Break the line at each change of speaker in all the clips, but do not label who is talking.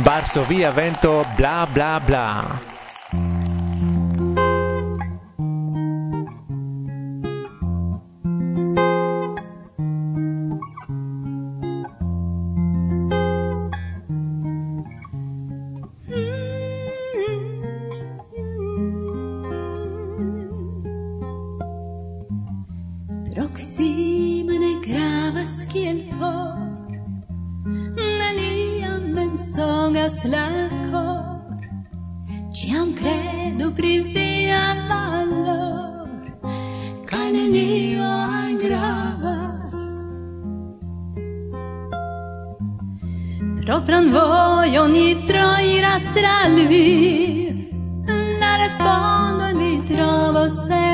Varsovia vento bla bla bla.
você.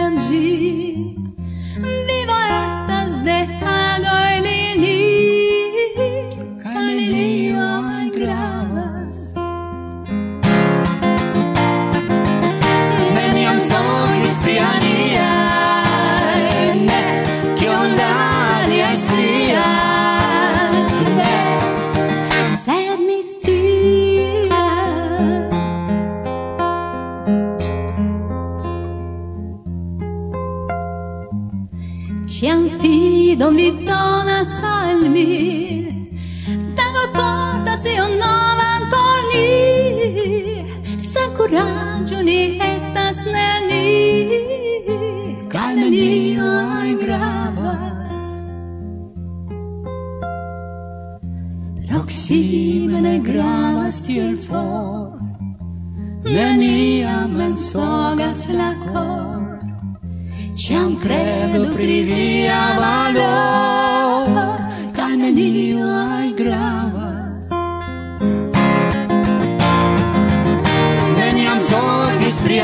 neniu, kaj neniu gravas.
Proksime ne
gravas
tiel for, neniam mensogas la cor, ciam credo pri via valor, kaj neniu gravas. pri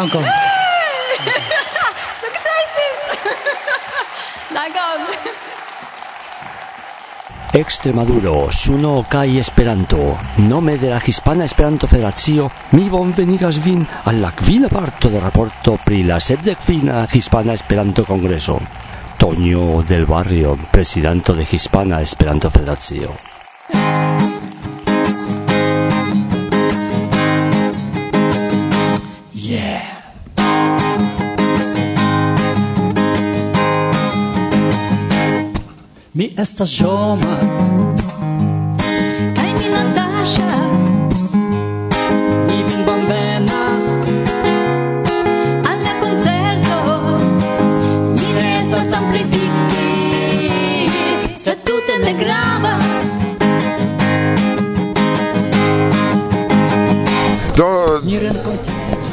dankon.
Sukcesis! dankon!
Extremaduro, Suno kaj Esperanto. Nome de la Hispana Esperanto Federacio, mi bonvenigas vin al la kvina parto de raporto pri la sepdekvina Hispana Esperanto Kongreso. Toño del Barrio, presidente de Hispana Esperanto Federacio.
esta joma.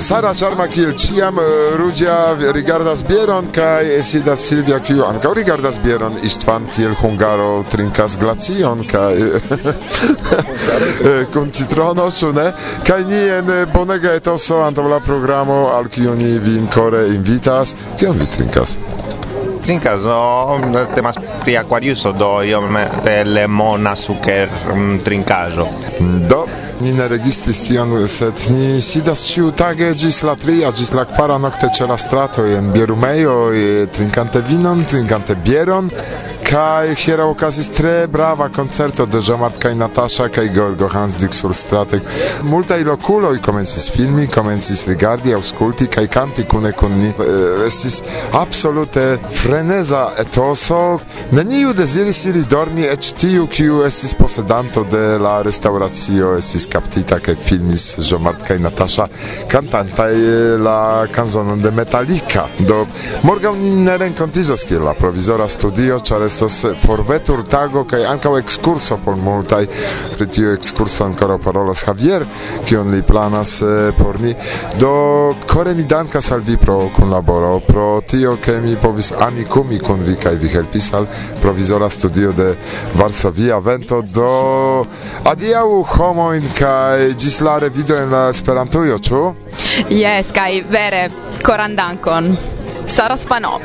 Sara Charma kiel ciam Rugia rigardas bieron kaj sidas Silvia kiu ankaŭ rigardas bieron Istvan kiel hungaro trinkas glacion kaj kun citrono ĉu ne? Kaj ni en bonega etoso antaŭ la programo al kiu ni vin kore invitas kion vi trinkas?
Trinkas no temas pri aquariuso do iom de lemona suker mm, trinkaĵo.
Do ni ne registris tion, sed ni sidas ciu tage gis la tria, gis la kvara nocte ce la stratoj en bierumejoj, trinkante vinon, trinkante bieron, Kai hiera okazis tre brava koncerto de Jean-Marc Natasha kai Gorgo Hansdik sur stratek. Multaj i komencis filmi, komencis rigardi, aŭskulti kai kanti kune kun ni. Estis absolute freneza etoso. Neniu deziris iri dormi eĉ tiu kiu estis posedanto de la restauracio estis kaptita kai filmis Jean-Marc Natasha cantanta la kanzonon de Metallica. Do morgaŭ ni ne renkontizos kiel la provizora studio, ĉar estas forvetur tago kaj ankaŭ ekskurso por multaj. Pri tiu ekskurso ankoraŭ parolas Javier kion li planas eh, por ni do kore mi dankas al vi pro kunlaboro. Pro tio ke mi povis amikumi kun vi kaj vi helpis al provizora studio de Varsovia vento. Do adiaŭ homojn kaj ĝis la revido en la Esperantujo ĉu?
Yes, kaj vere koran dankon. Saraspanov.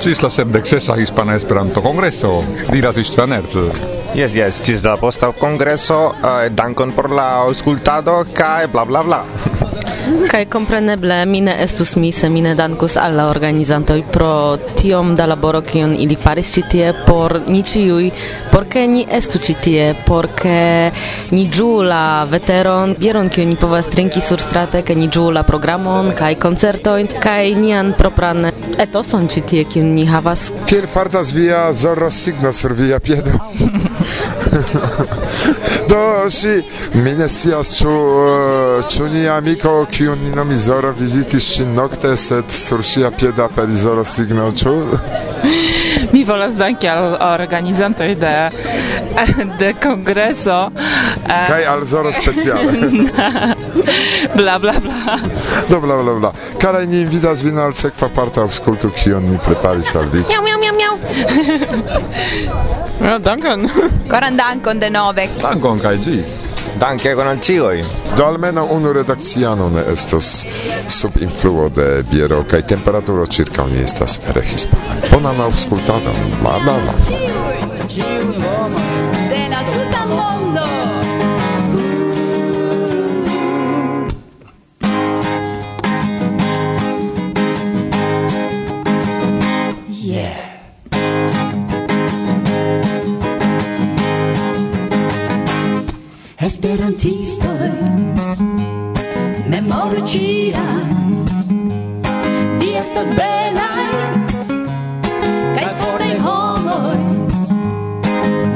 Cis la 76a Hispana Esperanto-Kongreso diras Istvan Ertl.
Yes, yes, cis la posta kongreso, uh, eh, dankon por la auscultado, kai bla bla bla.
Kaj kompreneble mi ne estus mi se mi ne dankus al la organizantoj pro tiom da laboro kion ili faris ĉi tie por ni ĉiuj, por ke ni estu ĉi tie, por ke ni ĝuu la veteron, bieron kiun ni povas trinki surstrate, ke ni ĝuu la programon kaj koncertojn kaj nian propran etoson ĉi tie kiun ni havas.
Kiel fartas via zorro signo sur via piedo? Do si mi ne scias ĉu eh, ĉu ni amiko kiun ni nomis Zoro vizitis ŝin nokte sed sur ŝia pieda aperis Zoro signo ĉu?
Mi volas danki al organizantoj de de kongreso.
Kaj al Zoro speciale.
bla bla bla.
Do bla bla bla. Karaj ni invitas vin al sekva parto aŭskultu kion ni preparis al vi.
Miau miau miau miau.
Ja, dankon.
Koran dankon denove.
Dankon kaj ĝis.
Danke con al cioi.
Do almeno unu redakciano ne estos sub influo de biero kaj temperaturo circa ni estas vere hispana. Bonan aŭskultadon. Bla bla bla.
De la tuta mondo.
dia Vi estas belaj kaj fortaj homoj.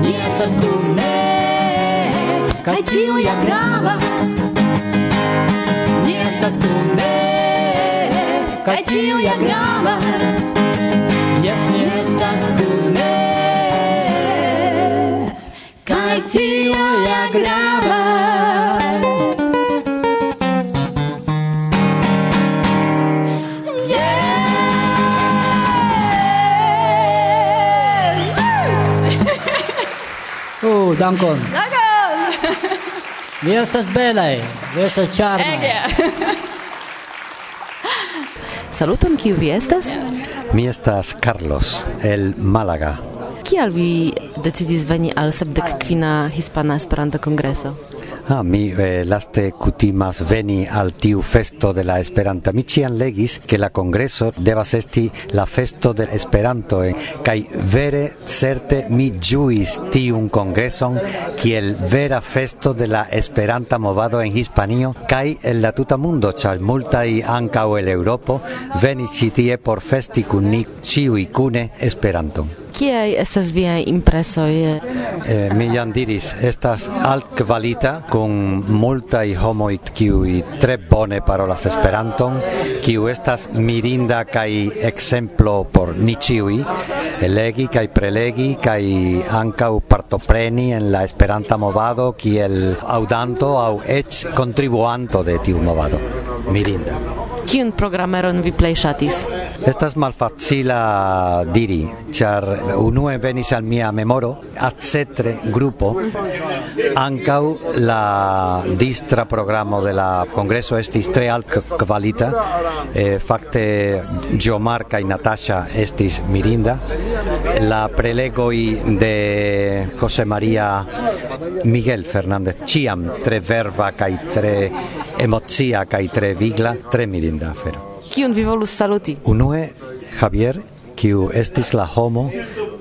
Ni estas kune kaj tio ja gravas. Ni estas kune kaj tio ja gravas.
dankon.
Dankon!
Vi estas belaj, vi eh. estas ĉarmaj.
Ege. Eh.
Saluton, kiu vi estas?
Mi estas Carlos, el Málaga.
Kial vi decidis veni al sepdek kvina Hispana Esperanto Kongreso?
Ah, mi eh, laste kutimas veni al tiu festo de la Esperanta. Mi cian legis que la congreso devas esti la festo de Esperanto eh, kai vere certe mi juis tiun congreson kiel vera festo de la Esperanta movado en Hispanio kai en la tuta mundo chal multai ankaŭ el Europo venis ĉi tie por festi kun ni ĉiuj kune Esperanton.
Kiaj estas viaj impresoj?
Eh, mi jam diris, estas alt kvalita kun multaj homoj kiuj tre bone parolas Esperanton, kiu estas mirinda kaj ekzemplo por ni ĉiuj elegi kaj prelegi kaj ankaŭ partopreni en la Esperanta movado kiel aŭdanto aŭ eĉ kontribuanto de tiu movado. Mirinda.
Kiun programeron vi plej ŝatis?
Estas malfacila diri, ĉar unue venis al mia memoro Acetre grupo ankaŭ la distra programo de la kongreso estis tre altkvalita. Eh, fakte Jomar kaj Natasha estis mirinda. La prelegoj de Jose Maria Miguel Fernández ĉiam tre verba kaj tre emocia kaj tre vigla, tre mirinda mirinda afero.
Kiun vi volus saluti?
Unue Javier, kiu estis la homo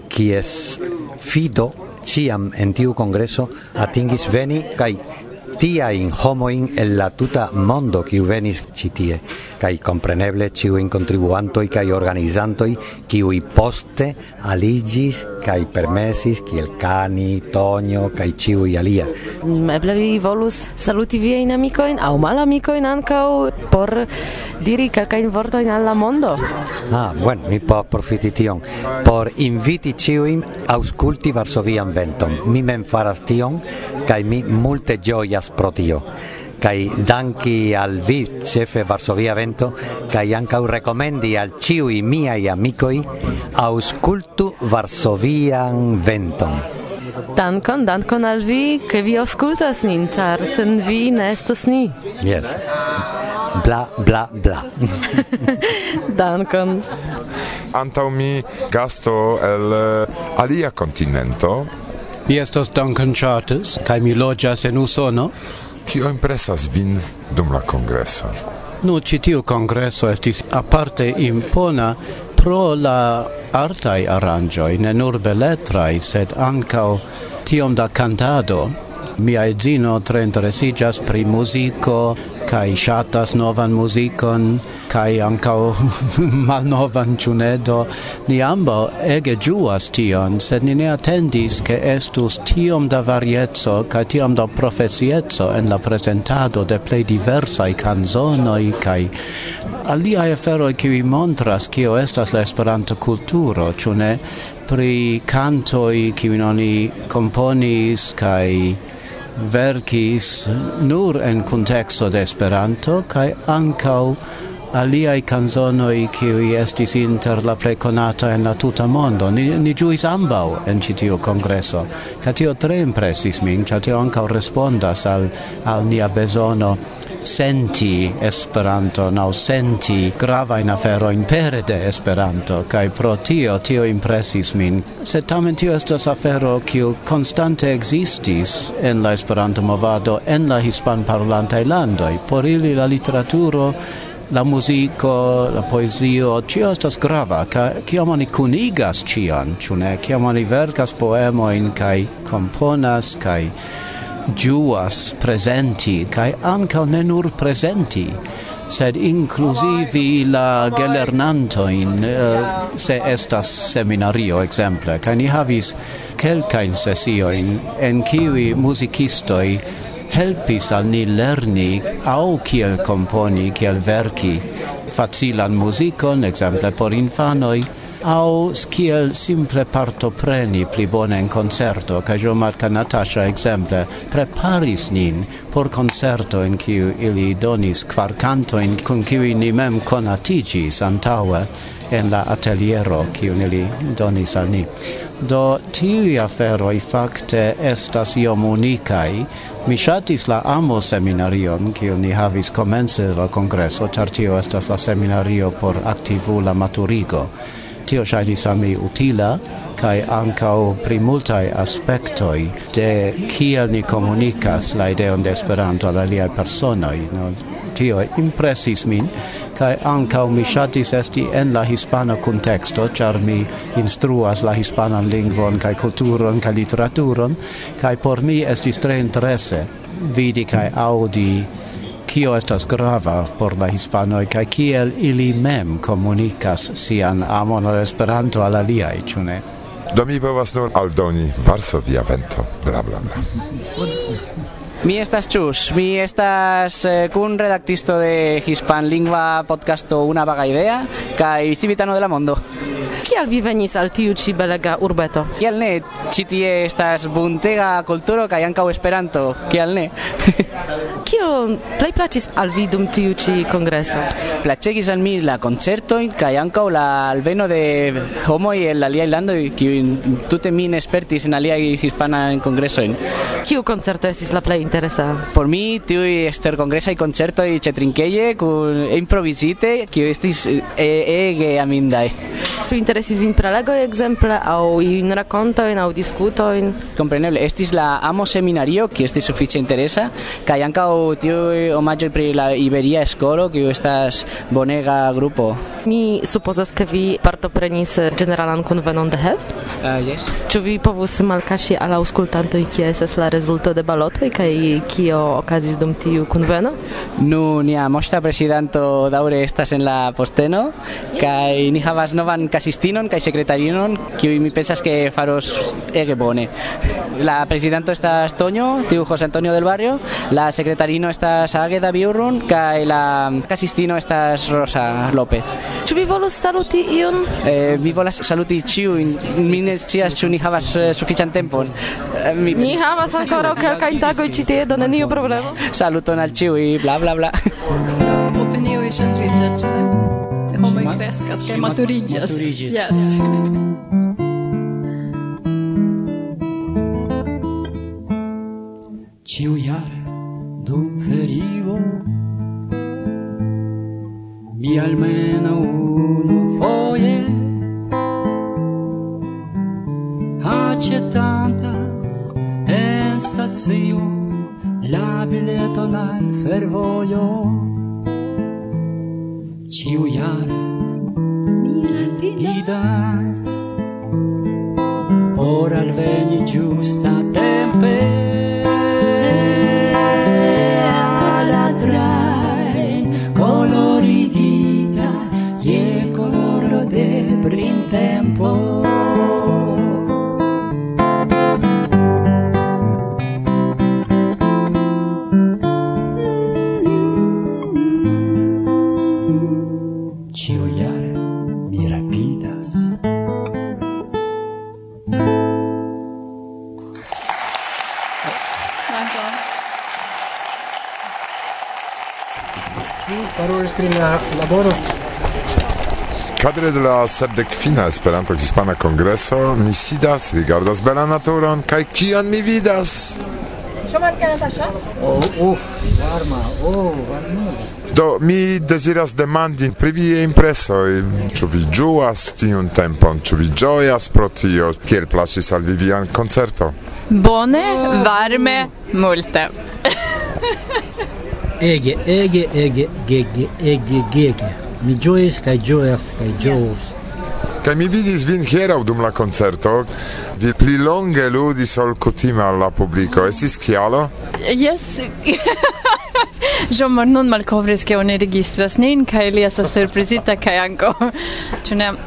kies fido ciam en tiu congreso atingis veni kai tia in homoin el la tuta mondo kiu venis ĉi tie contribuanto i kai organizanto i organizantoj kiuj poste aligis kai permesis kiel Cani, Tonio kaj ĉiuj alia.
Mm, eble vi volus saluti viajn amikojn aŭ malamikojn ankaŭ por diri kai in vorto in alla mondo.
Ah, bueno, mi po profiti tion por inviti ciu in ausculti Varsovian venton. Mi men faras tion kai mi multe ĝojas gravas pro tio kai danki al vi chefe Varsovia vento kai anka rekomendi al ĉiuj miaj amikoj auscultu Varsovian venton
Dankon, dankon al vi, ke vi aŭskultas nin, char sen vi ne estos ni.
Yes. Bla, bla, bla.
dankon.
Antau mi gasto el eh, alia continento,
Mi estas Duncan Charters, kaj mi loĝas en Usono.
Kio impresas vin dum la kongreso?
Nu, ĉi tiu kongreso estis aparte impona pro la artaj aranĝoj, ne nur beletrai, sed ankaŭ tiom da cantado Mia edzino tre interesigas pri musico, kai shatas novan musicon, kai ankau malnovan chunedo Ni ambo ege giuas tion, sed ni ne attendis ke estus tiom da varietzo kai tiom da profesiezzo en la presentado de plei diversai canzonoi, kai aliae aferoi kiwi montras kio estas la esperanto kulturo chune pri cantoi kiwin oni componis, kai verkis nur en contexto de Esperanto kaj ankaŭ aliai canzonoi qui estis inter la preconata en la tuta mondo. Ni, ni giuis ambau en tiu congresso. Ca tio tre impressis min, ca tio ancao respondas al, al nia besono senti Esperanto nau senti grava in afero in pere de Esperanto kai pro tio tio impressis min. Se tamen tio estas afero kiu konstante existis en la Esperanto movado en la hispan parlantaj landoj por ili la literaturo la musico, la poesio, cio estas grava, ca ciam oni cunigas cian, ciune, ciam oni vercas poemoin, cae componas, cae giuas presenti, kai anca ne nur presenti, sed inclusivi la gelernantoin, uh, se estas seminario, exemple, kai ni havis quelcain sesioin en kiwi musicistoi helpis al ni lerni au kiel componi, kiel verki, facilan musicon, exemple por infanoi, au skiel simple partopreni pli bone en concerto, ca jo marca Natasha exemple preparis nin por concerto in kiu ili donis kvar cantoin con kiu ni mem conatigis antaue en la ateliero kiu ili donis al ni. Do tiui aferoi facte estas iom unicai. Mi shatis la amo seminarion, kiu ni havis comence la congresso, tar tio estas la seminario por activula maturigo tio shainis a mi utila kai ancao pri multaj aspectoi de kiel ni comunicas la ideon de Esperanto al aliai personoi. No? Tio impressis min kai ancao mi shatis esti en la hispana contexto, char mi instruas la hispanan lingvon kai kulturon kai literaturon kai por mi estis tre interesse vidi kai audi kio estas grava por la hispanoj kaj kiel ili mem komunikas sian amon al Esperanto al aliaj, ĉu ne?
Do mi povas nur aldoni Varsovia vento, bla bla bla.
Mi estas Chus, mi estas eh, kun redaktisto de Hispan Lingua podcasto Una Vaga Idea, kaj civitano de la mondo.
Kial vi venis al tiu ci belega urbeto?
Kial ne? ci tie estas buntega kulturo kaj ankaŭ Esperanto. Kial ne?
Kio plej plaĉis al vi dum tiu ci kongreso?
Plaĉegis al mi la koncertojn kaj ankaŭ la alveno de homoj el aliaj landoj kiuj tute mi ne spertis en aliaj hispanaj kongresojn.
Kiu koncerto estis la plej interesa?
Por mi tiuj eksterkongresaj koncertoj ĉe trinkeje kun improvizite kiu estis ege amindaj.
Ĉu interesis vin prelegoj ekzemple aŭ iujn rakontojn aŭ diskutojn?
Kompreneble, estis la amo seminario, kiu estis sufiĉe interesa, kaj ankaŭ tiuj omaĝoj pri la Iberia skolo kiu estas bonega grupo.
Mi supozas, ke vi partoprenis ĝeneralan kunvenon de HEV?
Ah, uh, yes.
Ĉu vi povus malkaŝi al aŭskultantoj kie estas la rezulto de balotoj kaj kio okazis dum tiu kunveno?
Nu, nia moŝta prezidanto daŭre estas en la posteno kaj ni havas novan kasistin kasistinon kaj sekretarinon kiuj mi pensas ke faros ege bone. La prezidanto estas Toño, tiu José Antonio del Barrio, la sekretarino estas Águeda Biurrun kaj la kasistino estas Rosa López.
Ĉu vi saluti iun?
Eh, mi volas saluti ĉiujn. Mi ne scias ĉu ni havas eh, sufiĉan tempon. Eh, mi,
Ni havas ankoraŭ kelkajn tagojn ĉi tie, do neniu problemo.
Saluton al ĉiuj, bla bla bla.
Opinioj ŝanĝiĝas, ĉe homoj kreskas kaj maturiĝas. Yes.
Ciu jare dum ferio mi almeno unu foje aĉetantas en stacio la bileton al fervojo Ciu jare mi rapidas Por alveni giusta tempe. Alla train coloridita Je coloro de printempo
Kadre de la sepdek fina Esperanto Hispana Kongreso mi sidas, rigardas belan naturon kaj kion mi vidas. Ĉu?
Oh, uf, varma, oh, varma.
Do mi deziras demandi pri viaj impresoj, ĉu vi ĝuas tiun tempon, ĉu vi ĝojas pro tio, kiel plaĉis al vi vian koncerto?
Bone, oh. varme, multe.
ege, ege, ege, gege, ege, gege. Mi giois kaj gioias kaj ĝoos.
Kaj mi vidis vin hieraŭ dum la koncerto, vi pli longe ludis ol kutime al la publiko. Estis kialo?
Yes. Jean Marnon malkovris ke oni registras nin kaj li estas surprizita kaj anko. Ĉu ne?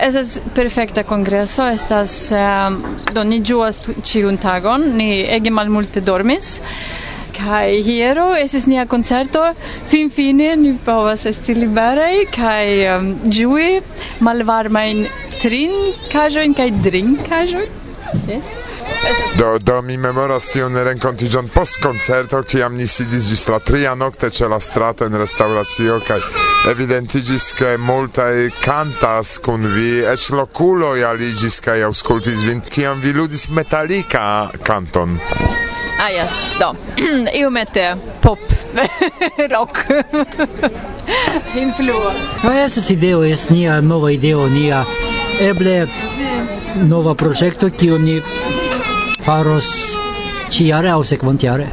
Estas perfekta kongreso, estas um, do ni ĝuas ĉiun tagon, ni ege malmulte dormis kai hiero es nia concerto fin fine ni povas esti liberaj kai um, ĝui malvarmajn trinkaĵojn kaj drinkaĵojn Yes.
Do, do mi memoras tion renkontiĝon post koncerto, kiam ni sidis ĝis la tria nokte ĉe la strato en restauracio kaj evidentiĝis ke multaj kantas kun vi, eĉ lokuloj aliĝis kaj aŭskultis vin, kiam vi ludis metalika kanton.
Ah, yes, do. Iomete eh, pop, rock, influo.
No, estas ideo, es nia nova ideo, nia eble nova progetto, kiu ni faros ciare au sequantiare.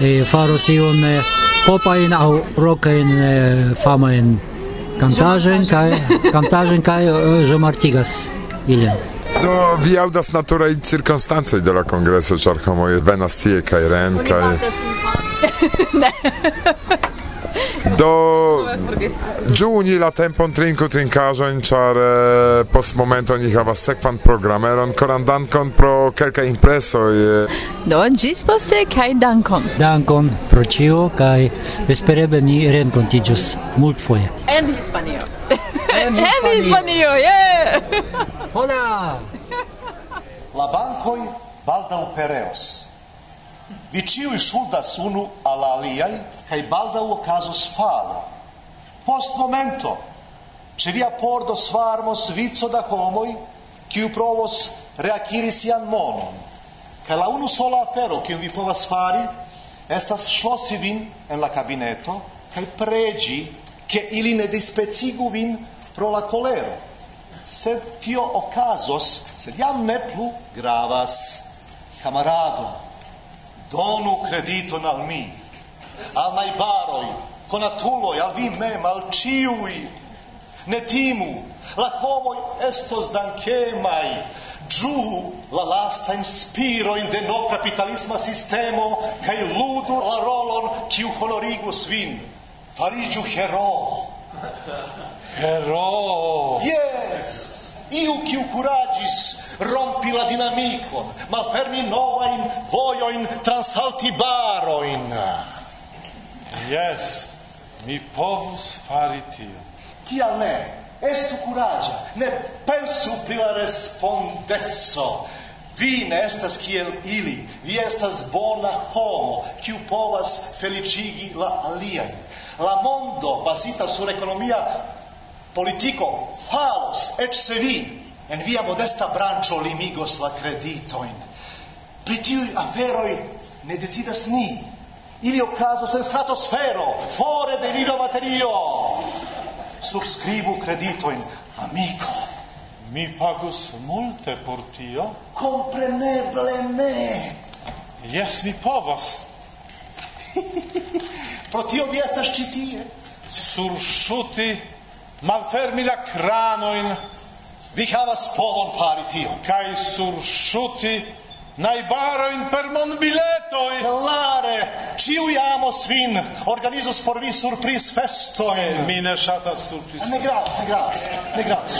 E faros iun eh, popain au rockain eh, famain cantagen, kai, cantagen, kai, uh, je martigas eh, ilin.
Do vi aŭdas naturaj cirkonstancoj de la kongreso, ĉar homoj venas tie kaj ren kaj Do ĝuni la tempon trinku trinkaĵojn, ĉar eh, post momento ni havas sekvan programeron koran dankon pro kelkaj impresoj. Eh.
Do ĝis poste kaj dankon.
Dankon pro ĉio kaj espereble ni renkontiĝos multfoje.
En Hispanio en Hispanio, yeah!
Hola!
La bancoi baldau pereos. Vi ciui shuldas unu alla aliai, cae baldau ocasus falo. Post momento, ce via pordo svarmos vico da homoi, ciu provos reaciri sian monon. Cae la unu sola afero, cium vi povas fari, estas schlossi vin en la cabineto, cae pregi, che ili ne dispecigu vin pro la colero. Sed tio ocasos, sed jam ne plu gravas. camarado, donu crediton al mi, al naibaroi, conatuloi, al vi mem, al ciui, Ne timu, la homoi estos dankemai, ĝuu la lasta spiro in de no capitalisma sistemo kaj ludu la rolon, kiu honorigus vin. farigiu hero
Hero.
Yes! Iu kiu curagis rompi la dinamicon, malfermi novain voioin transalti baroin.
Yes, mi povus fari tio.
Cial ne? Estu curagia, ne pensu pri la respondezzo. Vi ne estas kiel ili, vi estas bona homo, kiu povas felicigi la aliaen. La mondo, basita sur economia politico falos et se vi. En via modesta brancho limigos la creditoin. Pri tiuj aferoi ne decidas ni. Ili okazos en stratosfero fore de nilo materio. Subscribu creditoin amico.
Mi pagus multe por tio.
Compreneble ne
Yes, mi povas
pro tio vi estas ĉi
tie malfermi la cranoin,
vi havas povon fari tion,
cae sursuti najbaroin per monbiletoi.
Clare, ciui amos vin, organizos por vi surpriz festoin.
Mi ne shatas surpris
Ne gravas, ne gravas, ne gravas,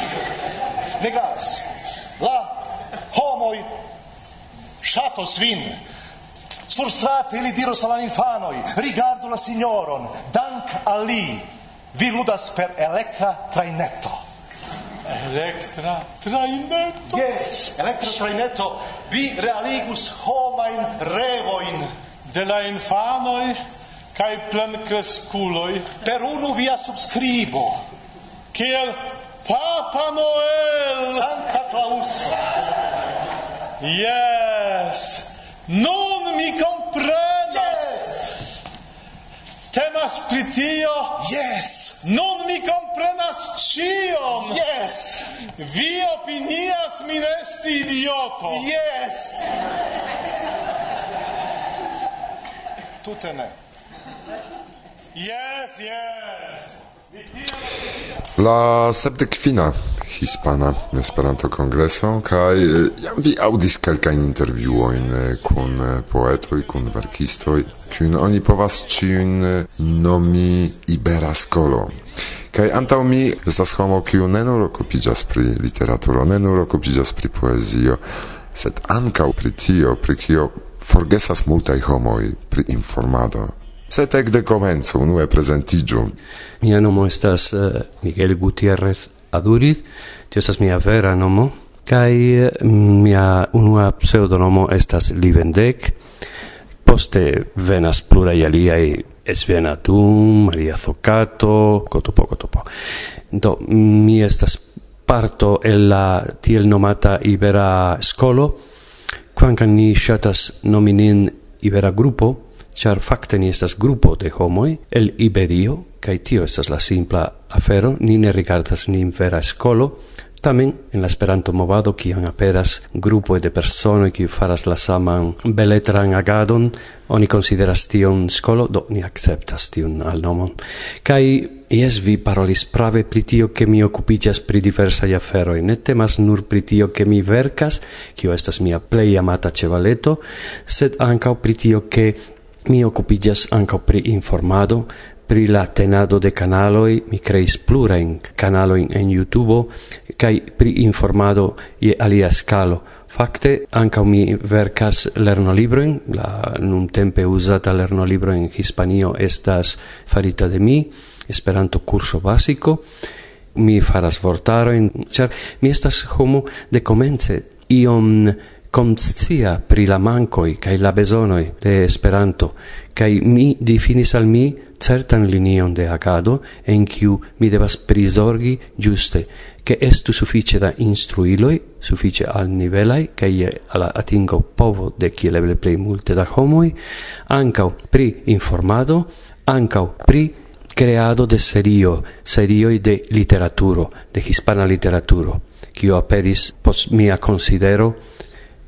ne gravas. La homoi shatos vin, Sur strate ili diros alla infanoi, rigardu la signoron, dank ali li, vi ludas per electra traineto.
Electra traineto?
Yes, electra traineto. Vi realigus homain revoin.
De la infanoi cae plencresculoi.
Per unu via subscribo.
Kiel Papa Noel!
Santa Claus!
yes! Nun mi
compre
Temas pri tio.
Yes.
Nun mi comprenas cion
Yes.
Vi opinias min esti idioto.
Yes. Tute ne.
Yes, yes.
La sepdek fina hispana Esperanto kongreso kaj jam vi aŭdis kelkajn intervjuojn kun poetoj, kun verkistoj, kiujn oni povas ĉiujn nomi iberaskolo. Kaj antaŭ mi estas homo, kiu ne nur okupiĝas pri literaturo, ne nur okupiĝas pri poezio, sed ankaŭ pri tio, pri kio forgesas multaj homoj pri informado, Sed ec de comenzo unue presentigiu.
Mia nomo estas uh, Miguel Gutierrez Aduriz, tio estas mia vera nomo, kai eh, mia unua pseudonomo estas Livendec, poste venas plurai aliai Esvenatum, Maria Zocato, cotopo, cotopo. Do, mi estas parto el la tiel nomata Ibera Scolo, quancan ni shatas nominin Ibera Grupo, char facte ni estas grupo de homoi el Iberio, cae tio estas la simpla afero, ni ne rigardas nin vera escolo, Tamen, en la esperanto movado, kiam aperas grupo de personoj kiu faras la saman beletran agadon, oni konsideras tion skolo, do ni akceptas al nomon Kaj jes, vi parolis prave pri tio, ke mi okupiĝas pri diversaj aferoj. Ne temas nur pri tio, ke mi verkas, kiu estas mia plej amata ĉevaleto, sed ankaŭ pri tio, ke Mi occupigas anco pri informado, pri la tenado de canaloi, mi creis plurain canaloin en YouTube, kai pri informado ie alia scalo. Fakte, anca mi vercas lernolibroin, la nuntempe usata lernolibro en Hispanio estas farita de mi, Esperanto curso basico, mi faras vortaroin, ĉar mi estas homo de comence, iom conscia pri la mancoi cae la besonoi de Esperanto, cae mi difinis al mi certan linion de agado en kiu mi devas prisorgi giuste, che estu suffice da instruiloi, suffice al nivelai, kai alla atingo povo de chi eble plei multe da homoi, ancau pri informado, ancau pri creado de serio, serioi de literaturo, de hispana literaturo, kio aperis pos mia considero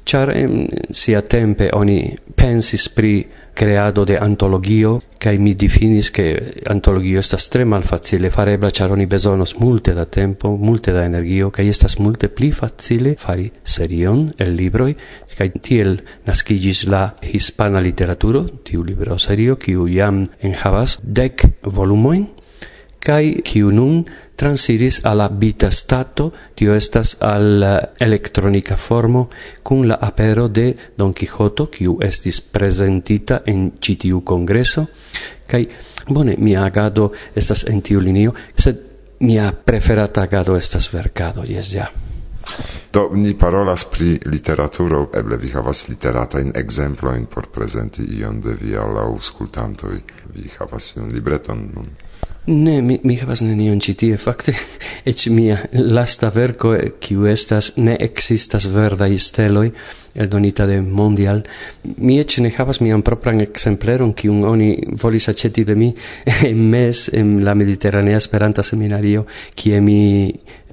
char em, sia tempe oni pensis pri creado de antologio kai mi definis che antologio estas tre malfacile farebla char oni bezonos multe da tempo multe da energio kai estas multe pli facile fari serion el libroi kai tiel naskigis la hispana literaturo tiu libro serio kiu jam en havas dec volumoin kai kiu nun transiris alla bita stato, tio estas al eh, electronica formo, kun la apero de Don Quixoto, kiu estis presentita en citiu congreso, kai bone, mia agado estas en tiu linio, sed mia preferata agado estas verkado jes ja.
Do ni parolas pri literaturo, eble vi havas literatajn in por presenti ion de via laŭ aŭskultantoj. Vi havas ion libreton nun.
Ne, mi, mi havas nenion ĉi tie. Fakte, eĉ mia lasta verko, eh, kiu estas Ne ekzistas verdaj steloj, eldonita de Mondial, mi eĉ ne havas mian propran ekzempleron, kiun oni volis aĉeti de mi en mes en la Mediteranea Esperanta Seminario, kie mi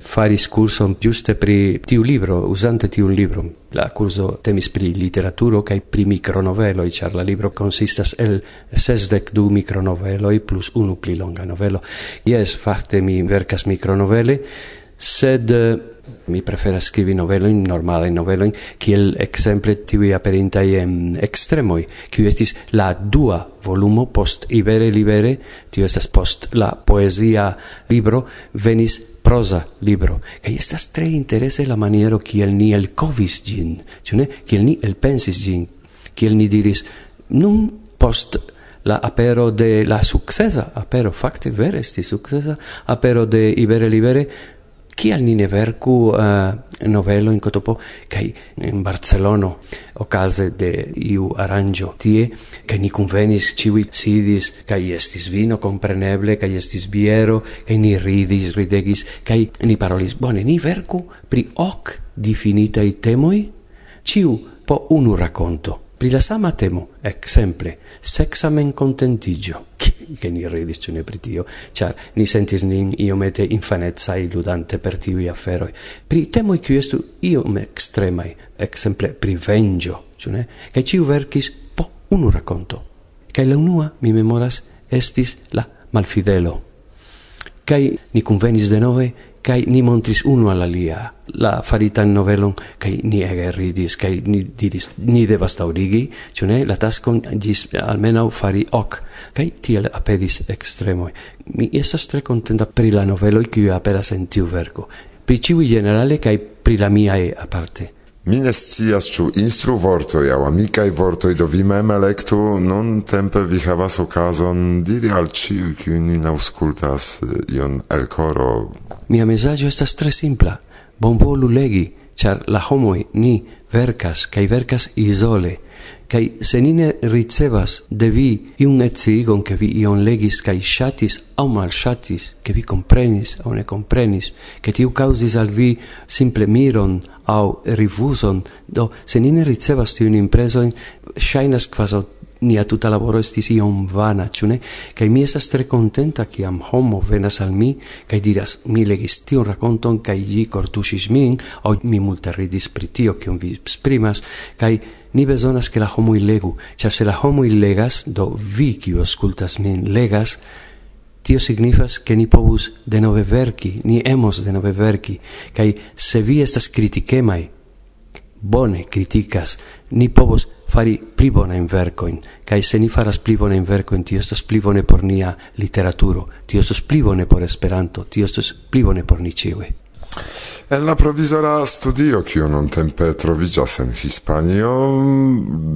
faris curson giuste pri tiu libro, usante tiu libro. La curso temis pri literaturo kaj pri micronoveloj, char la libro consistas el sesdek du micronoveloj plus unu pli longa novelo. Yes, fakte mi vercas micronovele, sed eh, mi preferas scrivi novelojn, che novelojn, kiel ti tiuj aperintaj en extremoi kiu estis la dua volumo post Ibere Libere, tio estas post la poesia libro, venis prosa libro. che estas tre interese la maniero kiel ni elkovis gin ĉu ne? Kiel ni elpensis che kiel ni diris, nun post la apero de la succesa apero fakte vere estis sukcesa apero de Ibere Libere kial ni ne verku uh, novelo in Cotopo kai in Barcelono ocase de iu aranĝo tie kai ni convenis civi sidis kai estis vino compreneble kai estis biero kai ni ridis ridegis kai ni parolis bone ni verku pri ok i temoi ciu po unu racconto pri la sama temo, exemple, sexamen contentigio, che ni ridis ciù ne pritio, char ni sentis nin iomete infanezza ludante per tiui afferoi, pri temoi qui estu iom extremai, exemple, pri vengio, ciù ne, che ciu vercis po unu racconto, che la unua, mi memoras, estis la malfidelo, kai ni convenis de nove, kai ni montris uno all'alia la farita novelon, kai ni ege ridis, kai ni diris, ni devas taurigi, ĉu ne, la tascon gis almenaŭ fari ok kai tiel apedis extremoi. Mi estas tre contenta pri la noveloi, kiu aperas en tiu verko pri ciui generale, kai pri la miae aparte.
Mi ne scias ĉu instru vortoj aŭ amikaj vortoj, do vi mem elektu. Nuntempe vi havas okazon diri al ĉiuj, kiuj nin aŭskultas eh, ion el koro.
Mia mesaĝo estas tre simpla. Bonvolu legi, ĉar la homoj ni verkas kaj verkas izole. Cai se ni ne ricevas de vi iun ecigon ke vi ion legis cai shatis au mal shatis, che vi comprenis au ne comprenis, ke tiu causis al vi simple miron au rifuson, do se ni ne ricevas tiun impreson shainas quasau nia tuta laboro estis iom vana, ĉu ne? Kaj mi estas tre kontenta kiam homo venas al mi kaj diras: "Mi legis tiun rakonton kaj ĝi kortuŝis min, aŭ mi multe ridis pri tio, kion vi esprimas", kaj ni bezonas che la homo legu, cia se la homo legas, do vi kiu ascultas min legas, tio signifas che ni povus denove verki, ni emos denove verki, kai se vi estas kritikemai, bone criticas, ni povus fari pli bonajn vercoin, kaj se ni faras pli bonajn vercoin, tio estas pli bone por nia literaturo, tio estas pli bone por Esperanto, tio estas pli bone por ni ĉiuj.
En la provizora studio, kiu nuntempe trovigas en Hispanio,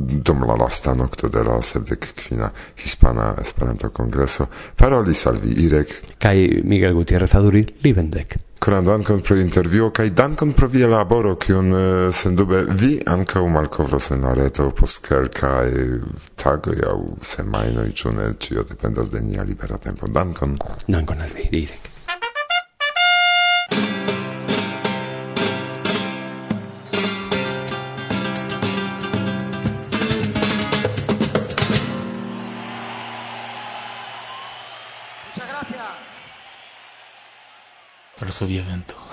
dum la lasta nocto de la sepdek quina Hispana Esperanto-Kongreso, parolis al vi Irek
Kai Miguel Gutierrez Aduri Livendek.
Koran dankon pro intervjuo kai dankon pro via laboro, kiun eh, sendube vi ankaŭ malkovros en la reto post kelkaj tagoj aŭ semajnoj, ĉu ne ĉio dependas de nia libera tempo. Dankon.
Dankon al vi, Irek.
para Varsovia Vento.